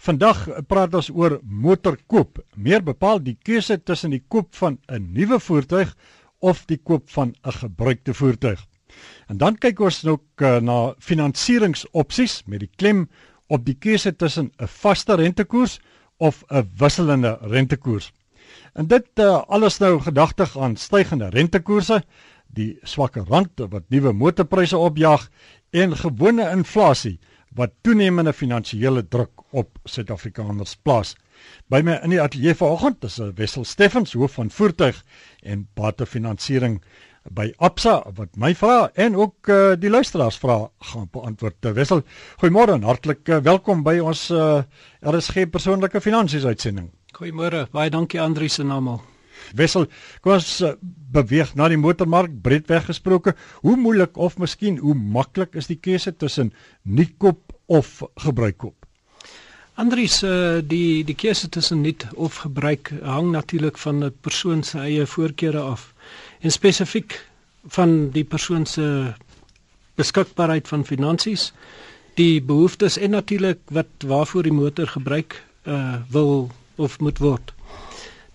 Vandag praat ons oor motorkoop, meer bepaal die keuse tussen die koop van 'n nuwe voertuig of die koop van 'n gebruikte voertuig. En dan kyk ons ook uh, na finansieringsopsies met die klem op die keuse tussen 'n vaste rentekoers of 'n wisselende rentekoers. En dit uh, alles nou gedagtig aan stygende rentekoerse, die swakke rand wat nuwe motorpryse opjaag en gewone inflasie wat toenemende finansiële druk op Suid-Afrikaners plaas. By my in die ateljee vanoggend is Wessel Steffens, hoof van voertuig en batefinansiering by Absa wat my vra en ook uh, die luisteraars vra gaan beantwoord. Uh, Wessel, goeiemôre en hartlik uh, welkom by ons uh, RSG persoonlike finansies uitsending. Goeiemôre, baie dankie Andrius en almal. Wessel, kom ons uh, beweeg na die motormark breedweg gesproke. Hoe moeilik of miskien hoe maklik is die keuse tussen nuutkoop of gebruikkoop? Andries, uh, die die keuse tussen nuut of gebruik hang natuurlik van 'n persoon se eie voorkeure af en spesifiek van die persoon se beskikbaarheid van finansies, die behoeftes en natuurlik wat waarvoor die motor gebruik uh, wil of moet word.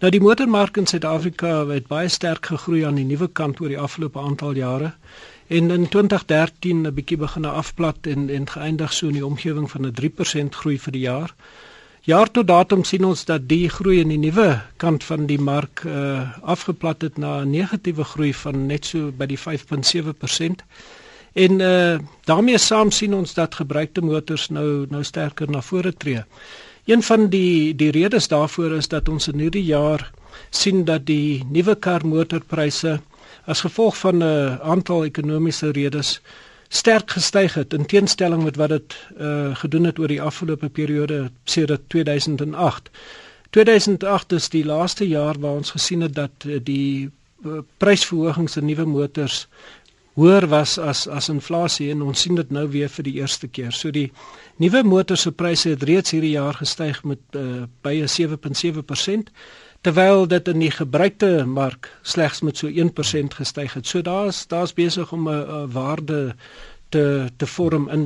Nou die motormark in Suid-Afrika het baie sterk gegroei aan die nuwe kant oor die afgelope aantal jare en in 2013 'n bietjie begin afplat en en geëindig so in die omgewing van 'n 3% groei vir die jaar. Jaar tot datum sien ons dat die groei in die nuwe kant van die mark uh afgeplat het na 'n negatiewe groei van net so by die 5.7%. En uh daarmee saam sien ons dat gebruikte motors nou nou sterker na vore tree. Een van die die redes daarvoor is dat ons in hierdie jaar sien dat die nuwe kar motorpryse as gevolg van 'n aantal ekonomiese redes sterk gestyg het in teenstelling met wat dit uh, gedoen het oor die afgelope periode sedert 2008. 2008 is die laaste jaar waar ons gesien het dat uh, die uh, prysverhogings in nuwe motors hoër was as as inflasie en ons sien dit nou weer vir die eerste keer. So die nuwe motors se pryse het reeds hierdie jaar gestyg met uh, by 'n 7.7% terwyl dit in die gebruikte mark slegs met so 1% gestyg het. So daar's daar's besig om 'n waarde te te vorm in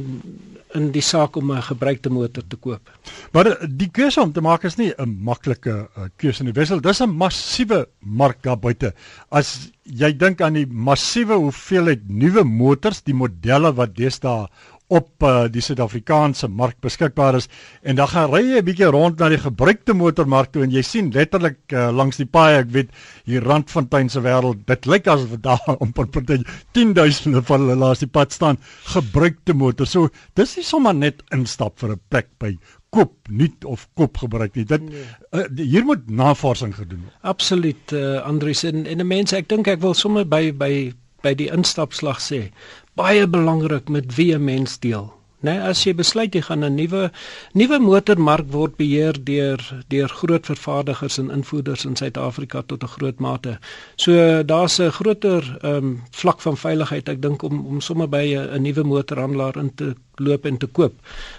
in die saak om 'n gebruikte motor te koop. Maar die keuse om te maak is nie 'n maklike uh, keuse nie. Wissel, dis 'n massiewe mark daar buite. As jy dink aan die massiewe hoeveelheid nuwe motors, die modelle wat deesdae op uh, die Suid-Afrikaanse mark beskikbaar is. En dan gaan ry jy 'n bietjie rond na die gebruikte motormark toe en jy sien letterlik uh, langs die paai ek weet hier Randfontein se wêreld. Dit lyk asof daar om per party 10000 van hulle laas die pad staan. Gebruikte motors so dis nie sommer net instap vir 'n plek by koop nuut of koop gebruik nie. Dit nee. uh, hier moet navorsing gedoen word. Absoluut uh, Andries en en mense ek dink ek wil sommer by by by die instapslag sê baie belangrik met wie 'n mens deel. Né, nee, as jy besluit jy gaan 'n nuwe nuwe motormark word beheer deur deur groot vervaardigers en invoerders in Suid-Afrika tot 'n groot mate. So daar's 'n groter ehm um, vlak van veiligheid ek dink om om sommer by 'n nuwe motorhandelaar in te loop en te koop.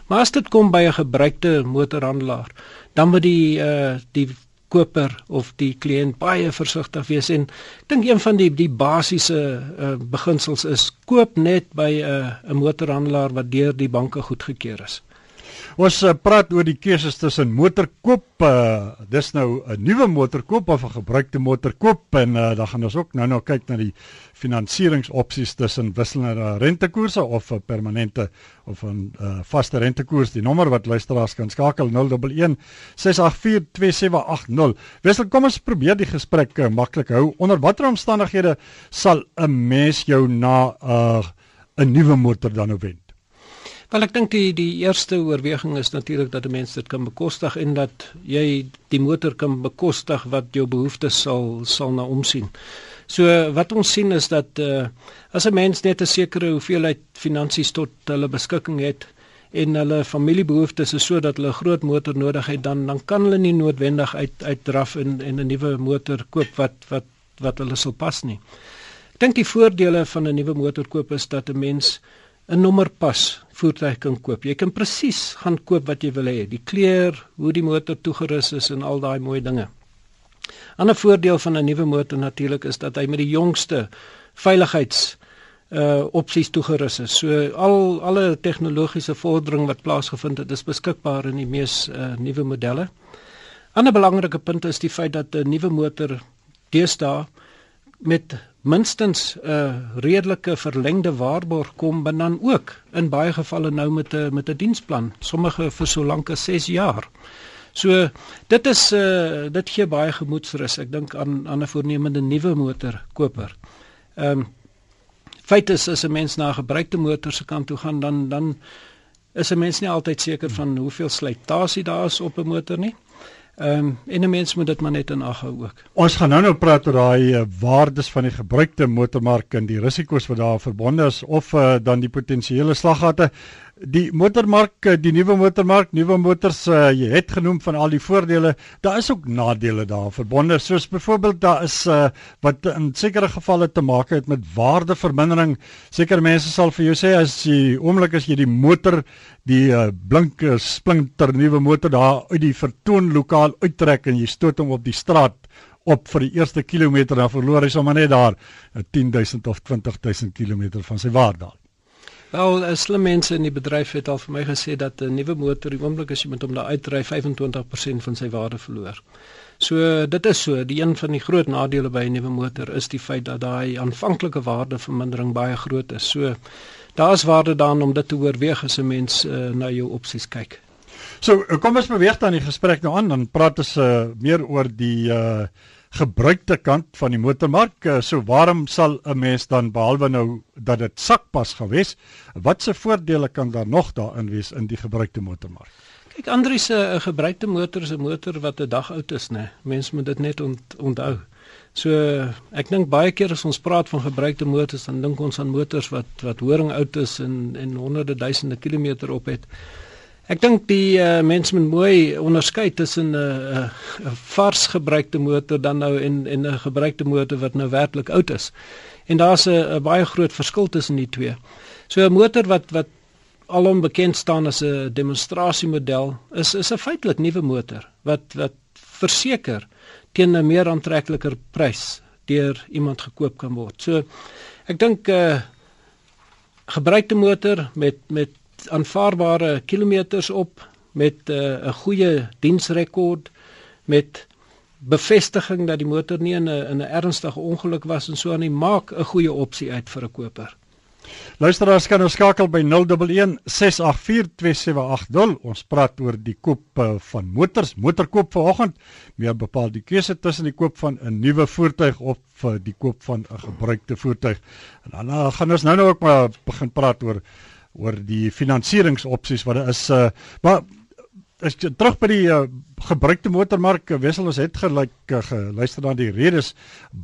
Maar as dit kom by 'n gebruikte motorhandelaar, dan moet die uh die koper of die kliënt baie versigtig wees en ek dink een van die die basiese uh, beginsels is koop net by 'n uh, 'n motorhandelaar wat deur die banke goedgekeur is. Ons uh, praat oor die keuses tussen motorkoop, uh, dis nou 'n nuwe motorkoop of 'n gebruikte motorkoop en uh, dan gaan ons ook nou nou kyk na die finansieringsopsies tussen wisselende rentekoerse of 'n permanente of 'n uh, vaste rentekoers. Die nommer wat luisteraars kan skakel 011 6842780. Wissel, kom ons probeer die gesprek uh, maklik hou. Onder watter omstandighede sal 'n mens jou na 'n uh, 'n nuwe motor dan nou wend? Wel ek dink die die eerste oorweging is natuurlik dat 'n mens dit kan bekostig en dat jy die motor kan bekostig wat jou behoeftes sal sal na omsien. So wat ons sien is dat uh, as 'n mens net 'n sekere hoeveelheid finansies tot hulle beskikking het en hulle familiebehoeftes is sodat hulle 'n groot motor nodig het dan dan kan hulle nie noodwendig uit uitdraf en en 'n nuwe motor koop wat wat wat hulle sal pas nie. Ek dink die voordele van 'n nuwe motor koop is dat 'n mens 'n nommerpas voertuig kan koop. Jy kan presies gaan koop wat jy wil hê, die kleur, hoe die motor toegerus is en al daai mooi dinge. 'n Ander voordeel van 'n nuwe motor natuurlik is dat hy met die jongste veiligheids uh opsies toegerus is. So al alle tegnologiese vordering wat plaasgevind het, is beskikbaar in die mees uh nuwe modelle. Ander belangrike punt is die feit dat 'n nuwe motor deesdae met minstens 'n uh, redelike verlengde waarborg kom, maar dan ook in baie gevalle nou met 'n met 'n diensplan, sommige vir so lank as 6 jaar. So dit is uh dit gee baie gemoedsrus. Ek dink aan aan 'n voornemende nuwe motorkoper. Ehm um, feit is as 'n mens na 'n gebruikte motor se kant toe gaan dan dan is 'n mens nie altyd seker van hoeveel slytasie daar is op 'n motor nie. Ehm um, en 'n mens moet dit maar net in ag hou ook. Ons gaan nou nou praat oor daai uh, waardes van die gebruikte motormark en die risiko's wat daar verbonde is of uh, dan die potensiële slaggate die motormark, eh, die nuwe motormark, nuwe motors, uh, jy het genoem van al die voordele, daar is ook nadele daar verbonde. Soos byvoorbeeld daar is uh, wat in sekere gevalle te maak het met waardevermindering. Sekere mense sal vir jou sê as jy oomblik as jy die motor, die uh, blink splinter nuwe motor daar uit die vertoonlokaal uittrek en jy stoot hom op die straat op vir die eerste kilometer dan verloor hy sommer net daar 10000 of 20000 km van sy waarde. Wel, eh, slim mense in die bedryf het al vir my gesê dat 'n nuwe motor, die oomblik as jy met hom daar uitry, 25% van sy waarde verloor. So dit is so, die een van die groot nadele by 'n nuwe motor is die feit dat daai aanvanklike waardevermindering baie groot is. So daar is waarde daarin om dit te oorweeg as 'n mens uh, na jou opsies kyk. So kom ons beweeg dan die gesprek nou aan, dan praat ons uh, meer oor die uh gebruikte kant van die motormark. Eh, so waarom sal 'n mens dan behalwe nou dat dit sakpas gewees, watse voordele kan daar nog daarin wees in die gebruikte motormark? Kyk, Andrius se 'n gebruikte motor is 'n motor wat 'n dag oud is, né? Mense moet dit net ont, onthou. So ek dink baie keer as ons praat van gebruikte motors, dan dink ons aan motors wat wat horing oud is en en honderde duisende kilometer op het. Ek dink die uh, mense moet mooi onderskei tussen 'n uh, uh, vars gebruikte motor dan nou en en 'n gebruikte motor wat nou werklik oud is. En daar's 'n baie groot verskil tussen die twee. So 'n motor wat wat alom bekend staan as 'n demonstrasiemodel is is 'n feitelik nuwe motor wat wat verseker teen 'n meer aantrekliker prys deur iemand gekoop kan word. So ek dink 'n uh, gebruikte motor met met aanvaarbare kilometers op met eh, 'n uh, goeie diensrekord met bevestiging dat die motor nie in 'n in 'n ernstige ongeluk was en so aan die maak 'n goeie opsie uit vir 'n koper. Luisteraars kan ons skakel by 011 684 2780. Ons praat oor die koop uh, van motors, motorkoop vanoggend. Meer bepaal die keuse tussen die koop van 'n nuwe voertuig of uh, die koop van 'n gebruikte voertuig. En dan gaan ons nou nou ook maar begin praat oor oor die finansieringsopsies wat daar is. Uh, maar as jy terug by die uh, gebruikte motormark uh, wissel ons het gelyk uh, geluister na die redes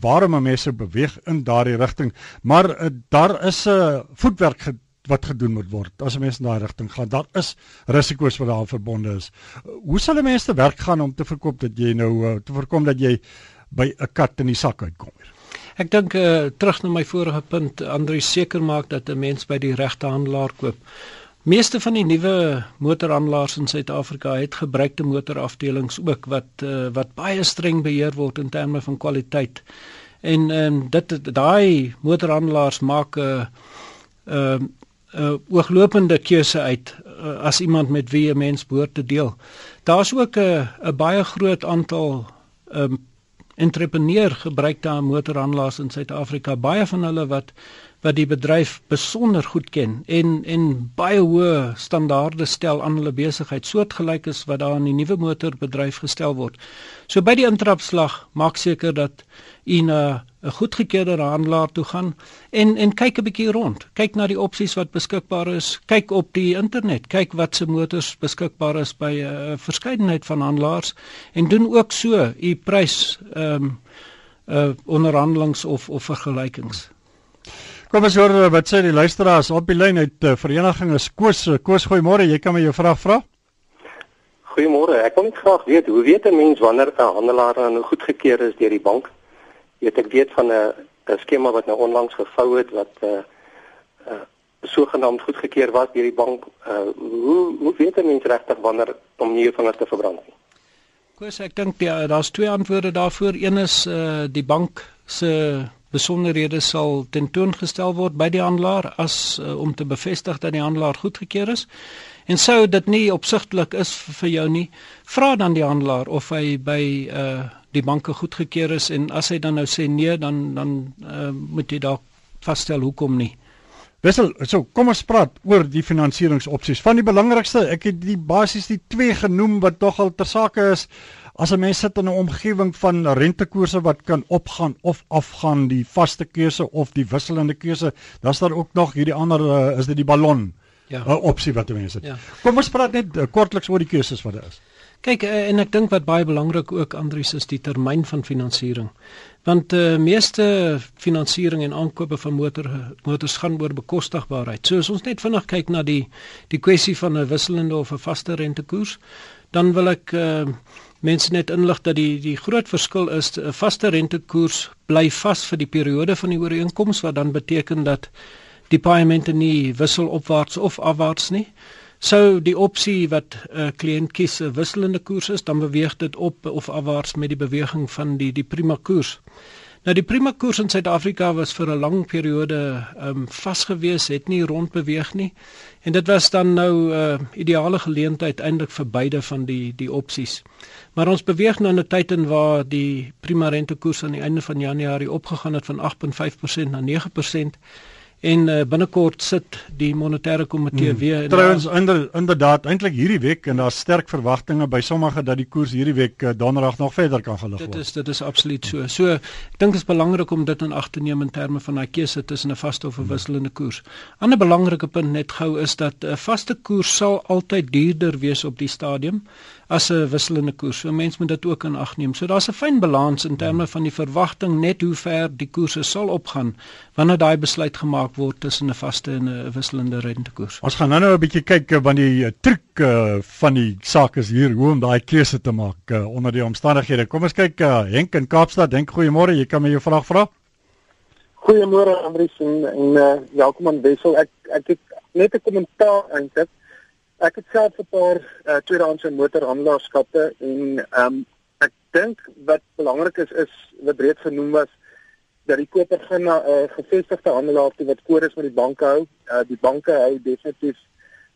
waarom mense beweeg in daardie rigting. Maar uh, daar is 'n uh, voetwerk ge wat gedoen moet word as 'n mens in daai rigting gaan. Daar is risiko's wat daaraan verbonde is. Uh, hoe sal 'n mens te werk gaan om te verkoop dat jy nou uh, te voorkom dat jy by 'n kat in die sak uitkom? Hier? Ek dink uh, terug na my vorige punt, Andri seker maak dat 'n mens by die regte handelaar koop. Meeste van die nuwe motorhandelaars in Suid-Afrika het gebruikte motorafdelings ook wat uh, wat baie streng beheer word in terme van kwaliteit. En um, dit daai motorhandelaars maak 'n uh, 'n uh, uh, ooglopende keuse uit uh, as iemand met wie 'n mens behoort te deel. Daar's ook 'n 'n baie groot aantal um, entrepreneur gebruik daar motorhandelaars in Suid-Afrika. Baie van hulle wat wat die bedryf besonder goed ken en en baie hoë standaarde stel aan hulle besigheid soortgelyk is wat daar in die nuwe motorbedryf gestel word. So by die intrapslag maak seker dat u na 'n goedgekeurde handelaar toe gaan en en kyk 'n bietjie rond. Kyk na die opsies wat beskikbaar is. Kyk op die internet. Kyk wat se motors beskikbaar is by 'n uh, verskeidenheid van handelaars en doen ook so u prys ehm um, uh onderhandelings of of vergelykings. Kom ons hoor eh, wat sê die luisteraars op die lyn uit uh, vereniging is Koos Koos goeiemôre jy kan my jou vraag vra Goeiemôre ek wil net graag weet hoe weet 'n mens wanneer 'n handelaar nou goedgekeur is deur die bank weet ek weet van 'n 'n skema wat nou onlangs gevou het wat 'n uh, uh, sogenaamd goedgekeur was deur die bank. Uh, hoe hoe weet 'n mens regtig wanneer om nie van dit te verbrand nie? Koos, ek dink ja, daar's twee antwoorde daarvoor. Een is uh die bank se besonderhede sal tentoongestel word by die handelaar as uh, om te bevestig dat die handelaar goedgekeur is. En sou dit nie opsigtelik is vir jou nie, vra dan die handelaar of hy by uh die banke goedgekeur is en as hy dan nou sê nee, dan dan uh, moet jy dalk vasstel hoekom nie. Wissel, so kom ons praat oor die finansieringsopsies. Van die belangrikste, ek het die basies die twee genoem wat tog al ter sake is. As 'n mens sit in 'n omgewing van rentekoerse wat kan opgaan of afgaan, die vaste keuse of die wisselende keuse, dan is daar ook nog hierdie ander uh, is dit die ballon. Ja. 'n opsie wat mense het. Ja. Kom ons praat net uh, kortliks oor die keuses wat daar is. Kyk uh, en ek dink wat baie belangrik ook Andrius is die termyn van finansiering want die uh, meeste finansiering en aankope van motor motors gaan oor bekostigbaarheid. So as ons net vinnig kyk na die die kwessie van 'n wisselende of 'n vaste rentekoers, dan wil ek uh, mense net inlig dat die die groot verskil is 'n vaste rentekoers bly vas vir die periode van die ooreenkoms wat dan beteken dat die paemente nie wissel opwaarts of afwaarts nie. Sou die opsie wat 'n uh, kliënt kies 'n wisselende koers is, dan beweeg dit op of afwaarts met die beweging van die die prima koers. Nou die prima koers in Suid-Afrika was vir 'n lang periode ehm um, vasgewees, het nie rondbeweeg nie. En dit was dan nou 'n uh, ideale geleentheid eintlik vir beide van die die opsies. Maar ons beweeg nou in 'n tyd in waar die prima rentekoers aan die einde van Januarie opgegaan het van 8.5% na 9% en uh, binnekort sit die monetêre komitee hmm. weer trouens inder, inderdaad eintlik hierdie week en daar's sterk verwagtinge by sommige dat die koers hierdie week uh, donderdag nog verder kan gelig word. Dit is dit is absoluut so. So ek dink dit is belangrik om dit in ag te neem in terme van daai keuse tussen 'n vaste of 'n wisselende koers. Ander belangrike punt net gou is dat 'n vaste koers sal altyd duurder wees op die stadium as 'n wisselende koers. So mense moet dit ook in ag neem. So daar's 'n fyn balans in terme van die verwagting net hoe ver die koerse sal opgaan wanneer daai besluit gemaak word tussen 'n vaste en 'n wisselende rentekoers. Ons gaan nou-nou 'n bietjie kyk eh, van die uh, truc uh, van die saak is hier hoe om daai keuse te maak uh, onder die omstandighede. Kom ons kyk uh, Henk in Kaapstad. Henk, goeiemôre. Jy kan my jou vraag vra. Goeiemôre Andries en, en uh, welkom aan Wessel. Ek ek het net 'n kommentaar eintlik. Ek het self 'n paar uh, tweedehandse motorhandelaarskappe en ehm um, ek dink wat belangrik is is wat reeds genoem was dat die koper gaan na 'n uh, gevestigde handelaar toe wat kodes met die banke hou. Uh, die banke hou definitief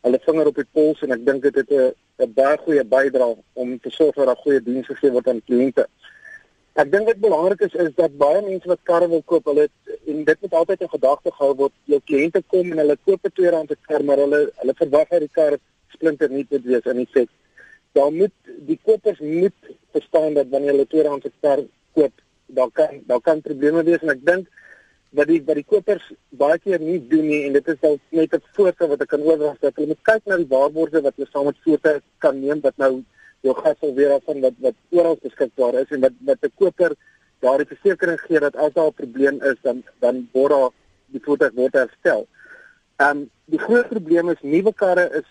hulle vinger op die pols en ek dink dit het 'n 'n baie goeie bydrae om te sorg dat daar goeie dienste gegee word aan kliënte. Ek dink dit belangrik is is dat baie mense wat karre wil koop, hulle en dit moet altyd in gedagte gehou word. Jou kliënte kom en hulle koop 'n tweedehandse kar, maar hulle hulle verwag dat die kar splinter nuut moet wees in die feit. Dan moet die kopers moet verstaan dat wanneer hulle tweedehandse kar koop, dan kan daar kan probleme wees en ek dink wat die wat die kopers baie keer nie doen nie en dit is al net 'n voorstel wat ek kan oordrag dat hulle moet kyk na die waarborge wat hulle saam met voertuie kan neem wat nou jou gas sal weer af van wat wat oral beskikbaar is en wat wat 'n koper daardie versekering gee dat as daar 'n probleem is dan dan word daar die voertuig word herstel. Ehm um, die groot probleem is nuwe karre is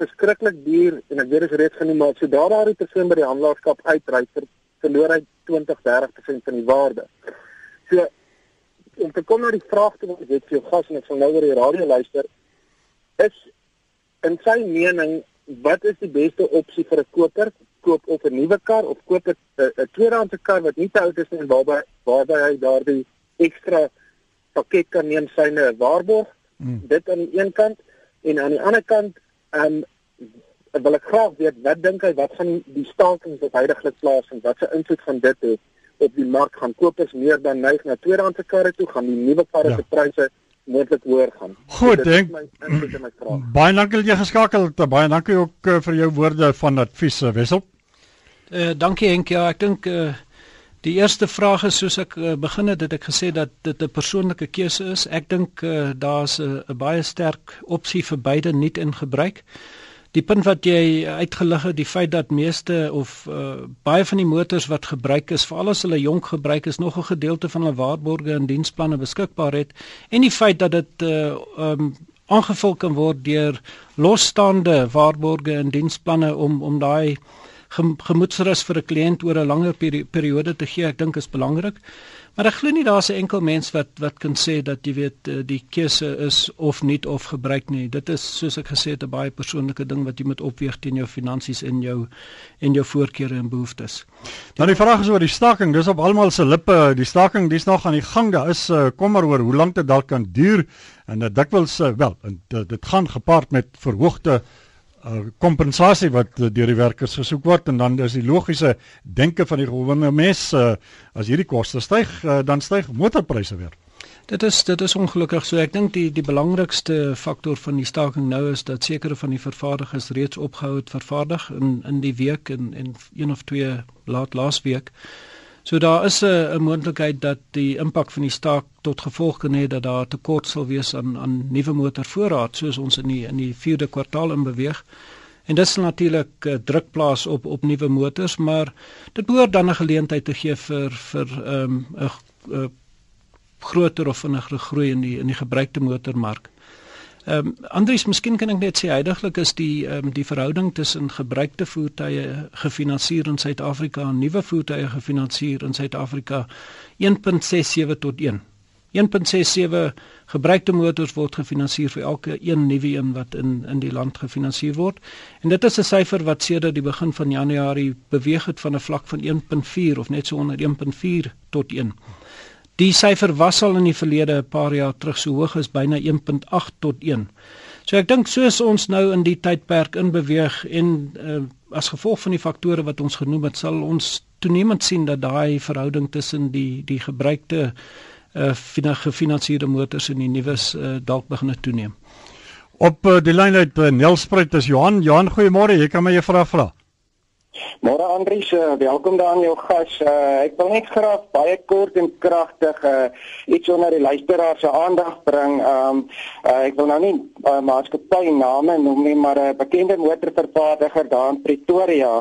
verskriklik duur en ek weet dit is reeds genoem maar sodra daardie persoon by die handelaarskap uitry vir verloor hy 20 30% van die waarde. So om te kom na die vraag toe wat ek het vir jou gas en ek sal nou oor die radio luister is in sy mening wat is die beste opsie vir 'n koper? Koop of 'n nuwe kar of koop 'n 'n tweedehandse kar wat nie te oud is nie en waarby waarby hy daardie ekstra pakket kan neem syne waarborg. Hmm. Dit aan die een kant en aan die ander kant ehm um, wil ek graag weet wat dink hy wat gaan die stakings wat heidaglik plaas en wat se invloed gaan dit hê op die mark gaan kopers meer dan neig na tweedehandse karre toe gaan die nuwe karre ja. se pryse moontlik hoër gaan. Goed, dink. Baie dankie dat jy geskakel het. Baie dankie ook uh, vir jou woorde van advies uh, Wessel. Eh uh, dankie Henk. Ja, ek dink eh uh, die eerste vraag is soos ek uh, begin het, het ek gesê dat dit 'n persoonlike keuse is. Ek dink uh, daar's 'n baie sterk opsie vir beide nie in gebruik. Die punt wat jy uitgelig het, die feit dat meeste of uh, baie van die motors wat gebruik is, veral as hulle jonk gebruik is, nog 'n gedeelte van hulle waarborge en diensplanne beskikbaar het. En die feit dat dit uh, um, aangevul kan word deur losstaande waarborge en diensplanne om om daai gemoedsrus vir 'n kliënt oor 'n langer peri periode te gee, ek dink is belangrik. Maar ek glo nie daar's 'n enkel mens wat wat kan sê dat jy weet eh, die keuse is of nie of gebruik nie. Dit is soos ek gesê het 'n baie persoonlike ding wat jy moet opweeg teen jou finansies en jou en jou voorkeure en behoeftes. Nou die vraag is oor die staking. Dis op almal se lippe. Die staking dis nog aan die gang. Daar is uh, kommer oor hoe lank dit dalk kan duur en dit dikwels uh, wel en dit, dit gaan gepaard met verhoogde uh, kompensasie wat uh, deur die werkers gesoek word en dan is die logiese denke van die gewone mens uh, as hierdie koste styg uh, dan styg motorpryse weer. Dit is dit is ongelukkig so ek dink die die belangrikste faktor van die staking nou is dat sekere van die vervaardigers reeds opgehou het vervaardig in in die week en en een of twee laat laas week. So daar is 'n 'n moontlikheid dat die impak van die staak tot gevolg kan hê dat daar tekort sal wees aan aan nuwe motorvoorraad soos ons in die in die 4de kwartaal in beweeg. En dit sal natuurlik uh, druk plaas op op nuwe motors, maar dit behoort dan 'n geleentheid te gee vir vir ehm, 'n um, groter of vinniger groei in die in die gebruikte motormark. Ehm um, Andries, miskien kan ek net sê heidaglik is die ehm um, die verhouding tussen gebruikte voertuie gefinansier in Suid-Afrika en nuwe voertuie gefinansier in Suid-Afrika 1.67 tot 1. 1.67 gebruikte motors word gefinansier vir elke een nuwe een wat in in die land gefinansier word. En dit is 'n syfer wat sedert die begin van Januarie beweeg het van 'n vlak van 1.4 of net so onder 1.4 tot 1. Die syfer was al in die verlede 'n paar jaar terug so hoog as byna 1.8 tot 1. So ek dink soos ons nou in die tydperk inbeweeg en uh, as gevolg van die faktore wat ons genoem het, sal ons toenemend sien dat daai verhouding tussen die die gebruikte uh, gefinansierde motors en die nuus uh, dalk begin toeneem. Op uh, die lyn uit uh, Nelspruit is Johan. Johan, goeiemôre. Jy kan my 'n vraag vra. Môre Andries, uh, welkom daar aan jou gas. Uh, ek wil net graag baie kort en kragtig uh, iets onder die luisteraar se aandag bring. Um uh, ek wil nou nie uh, maatskappy name noem nie, maar 'n uh, bekende motorvervaardiger daar in Pretoria,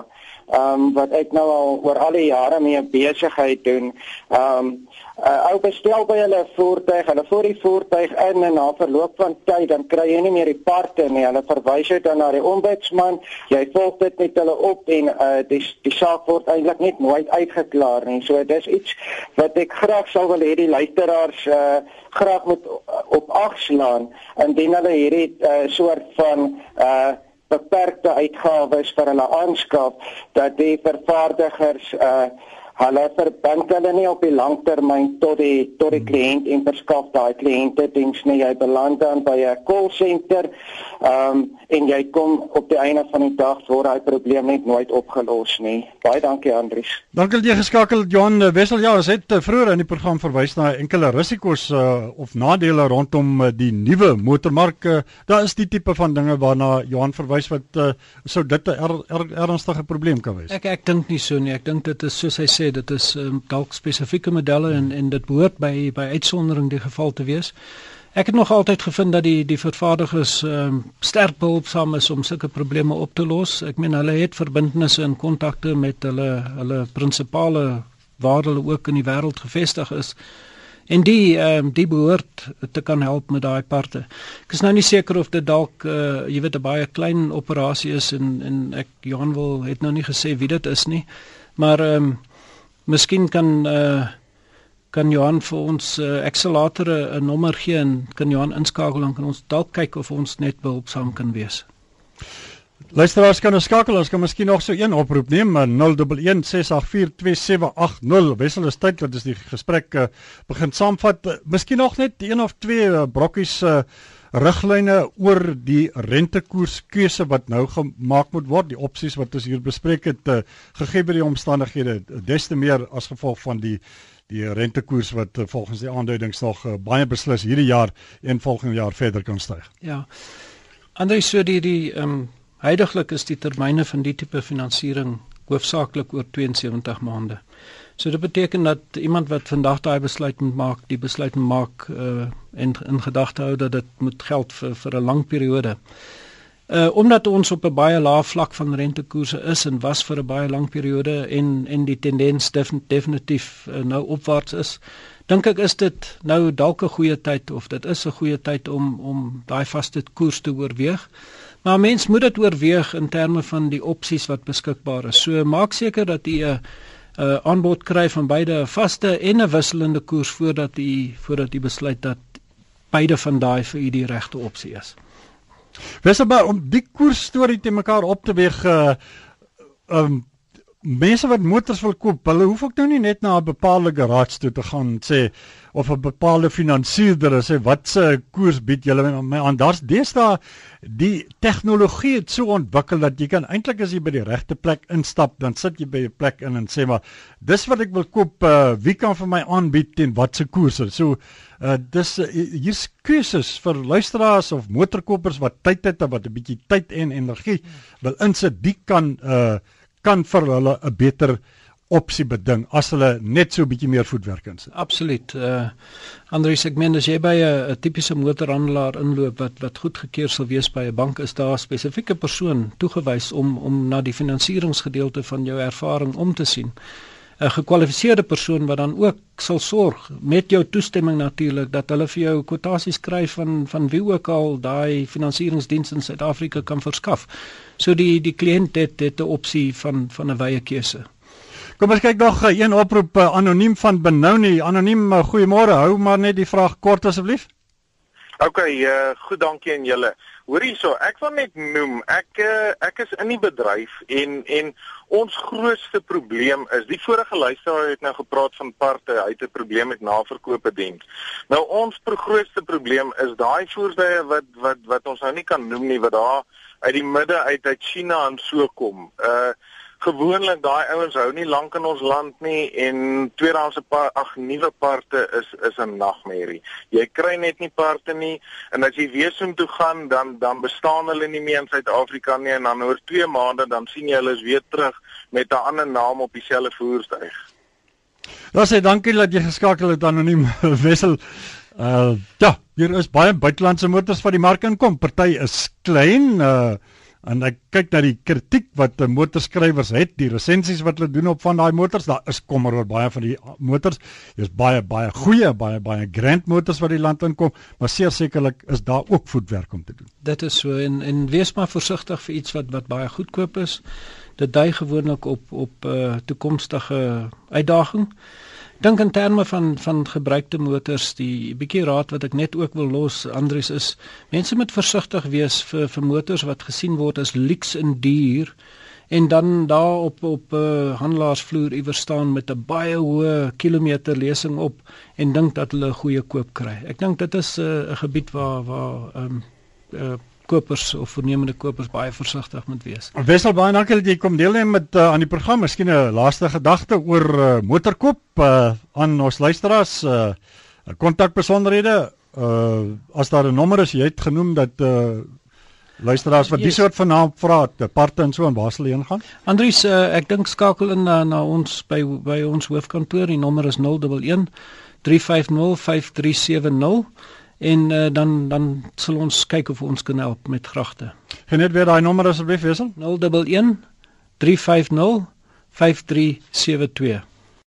um wat ek nou al oor al die jare mee besigheid doen. Um uh, ou bestel by hulle voertuig, hulle voer die voertuig in en na verloop van tyd dan kry jy nie meer die parte nie. Hulle verwys jou dan na die ombudsman. Jy volg dit met hulle op en uh, die die saak word eintlik net nooit uitgeklaar nie. So dis iets wat ek graag sou wil hê die luisteraars uh, graag moet op ag slaan indien hulle hierdie uh, soort van uh, beperkte uitgawes vir hulle aanskaf dat die vervaardigers uh hulle verbind hulle nie op die langtermyn tot die tot die kliënt en verskaf daai kliënte diens nie. Jy beland dan by 'n call center ehm um, en jy kom op die einde van die dag word daai probleem net nooit opgelos nie. Baie dankie Andries. Dankie dat jy geskakel Johan Wessel. Ja ons het eh, vroeër in die program verwys na enkele risiko's uh, of nadele rondom uh, die nuwe motormark. Uh, daar is die tipe van dinge waarna Johan verwys wat uh, sou dit 'n er, er, ernstige probleem kan wees. Ek ek dink nie so nie. Ek dink dit is soos hy sê dit is um, dalk spesifieke modelle en en dit behoort by by uitsondering die geval te wees. Ek het nog altyd gevind dat die die vervaardigers um, sterk behulpsaam is om sulke probleme op te los. Ek meen hulle het verbintenisse en kontakte met hulle hulle prinsipale waar hulle ook in die wêreld gevestig is. En die ehm um, die behoort te kan help met daai parte. Ek is nou nie seker of dit dalk uh, jy weet 'n baie klein operasie is en en ek Johan wil het nou nie gesê wie dit is nie. Maar ehm um, Miskien kan uh kan Johan vir ons uh, ek sal later 'n nommer gee en kan Johan inskakel en kan ons dalk kyk of ons net behulpsaam kan wees. Luisteraars kan ons skakel, ons kan miskien nog so een oproep neem, 0116842780. Wissel is tyd dat ons die gesprek uh, begin saamvat. Uh, miskien nog net een of twee uh, brokkies uh, riglyne oor die rentekoerskeuse wat nou gemaak moet word, die opsies wat ons hier bespreek het, uh, gegee by die omstandighede, des te meer as gevolg van die die rentekoers wat uh, volgens die aanduidings nog uh, baie beslis hierdie jaar en volgende jaar verder kan styg. Ja. Anders so die die ehm um, heidaglik is die termyne van die tipe finansiering hoofsaaklik oor 72 maande. So dit beteken dat iemand wat vandag daai besluit moet maak, die besluit moet maak uh en in gedagte hou dat dit moet geld vir vir 'n lang periode. Uh omdat ons op 'n baie lae vlak van rentekoerse is en was vir 'n baie lang periode en en die tendens definitief uh, nou opwaarts is, dink ek is dit nou dalk 'n goeie tyd of dit is 'n goeie tyd om om daai vaste koers te oorweeg. Maar mens moet dit oorweeg in terme van die opsies wat beskikbaar is. So maak seker dat jy 'n aanbod kry van beide 'n vaste en 'n wisselende koers voordat jy voordat jy besluit dat beide van daai vir u die regte opsie is. Wesaba om die koers storie te mekaar op te weeg uh um mense wat motors wil koop, hulle hoef ook nou nie net na 'n bepaalde garage toe te gaan sê of 'n bepaalde finansierder sê wat se koers bied julle my aan. Daar's deesdae die tegnologie het so ontwikkel dat jy kan eintlik as jy by die regte plek instap, dan sit jy by 'n plek in en sê maar dis wat ek wil koop, uh, wie kan vir my aanbied teen watse koerse. So uh dis uh, hier's keuses vir luisteraars of motorkopers wat tyd het en wat 'n bietjie tyd en energie wil insit, die kan uh kan vir hulle 'n beter opsie beding as hulle net so 'n bietjie meer voetwerk insit. Absoluut. Uh Andries, ek meen as jy by 'n tipiese motorhandelaar inloop wat wat goedgekeur sal wees by 'n bank, is daar 'n spesifieke persoon toegewys om om na die finansieringsgedeelte van jou ervaring om te sien. 'n gekwalifiseerde persoon wat dan ook sal sorg met jou toestemming natuurlik dat hulle vir jou kwotasies skryf van van wie ook al daai finansieringsdiens in Suid-Afrika kan verskaf. So die die kliënt het dit 'n opsie van van 'n wye keuse. Kom ons kyk nog eh, een oproep uh, anoniem van Benoni. Anoniem, uh, goeiemôre. Hou maar net die vraag kort asseblief. OK, uh, goed dankie aan julle. Hoor hierso, ek wil net noem, ek uh, ek is in die bedryf en en ons grootste probleem is die vorige luisteraar het nou gepraat van parte, hy het 'n probleem met naverkope diens. Nou ons grootste probleem is daai voertuie wat wat wat ons nou nie kan noem nie wat daar uit die midde uit uit China en so kom. Uh gewoonlik daai ouens hou nie lank in ons land nie en tweedehandse ag nuwe parte is is 'n nagmerrie. Jy kry net nie parte nie en as jy weer so toe gaan dan dan bestaan hulle nie meer in Suid-Afrika nie en dan oor 2 maande dan sien jy hulle is weer terug met 'n ander naam op dieselfde voertuig. Sê dankie dat jy geskakel het anoniem wissel. Uh ja, hier is baie buitelandse motors wat die mark inkom. Party is klein uh en ek kyk na die kritiek wat die motorskrywers het, die resensies wat hulle doen op van daai motors, daar is kommer oor baie van die motors. Daar's baie baie goeie, baie baie grand motors wat die land inkom, maar seker sekerlik is daar ook voetwerk om te doen. Dit is so en en wees maar versigtig vir iets wat wat baie goedkoop is. Dit dui gewoonlik op op 'n uh, toekomstige uitdaging dink in terme van van gebruikte motors die bietjie raad wat ek net ook wil los Andries is mense moet versigtig wees vir vir motors wat gesien word as luks en duur en dan daar op op 'n uh, eh, handelaarsvloer iewers staan met 'n baie hoë kilometer lesing op en dink dat hulle 'n goeie koop kry. Ek dink dit is eh, 'n uh, gebied waar waar ehm um, uh, kopers of voornemende kopers baie versigtig moet wees. Wessel baie dankie dat jy kom deelneem met uh, aan die program. Miskien 'n laaste gedagte oor uh, motorkoop uh, aan ons luisteraars. Kontak uh, besonderhede uh, as daar 'n nommer is, jy het genoem dat uh, luisteraars wat yes. die soort van naam vra, aparte en so en waar sal hulle ingaan? Andries, uh, ek dink skakel in na, na ons by by ons hoofkantoor. Die nommer is 011 350 5370 en uh, dan dan sal ons kyk of ons kan help met gragte. Genet weer daai nommer asseblief wissel. 011 350 5372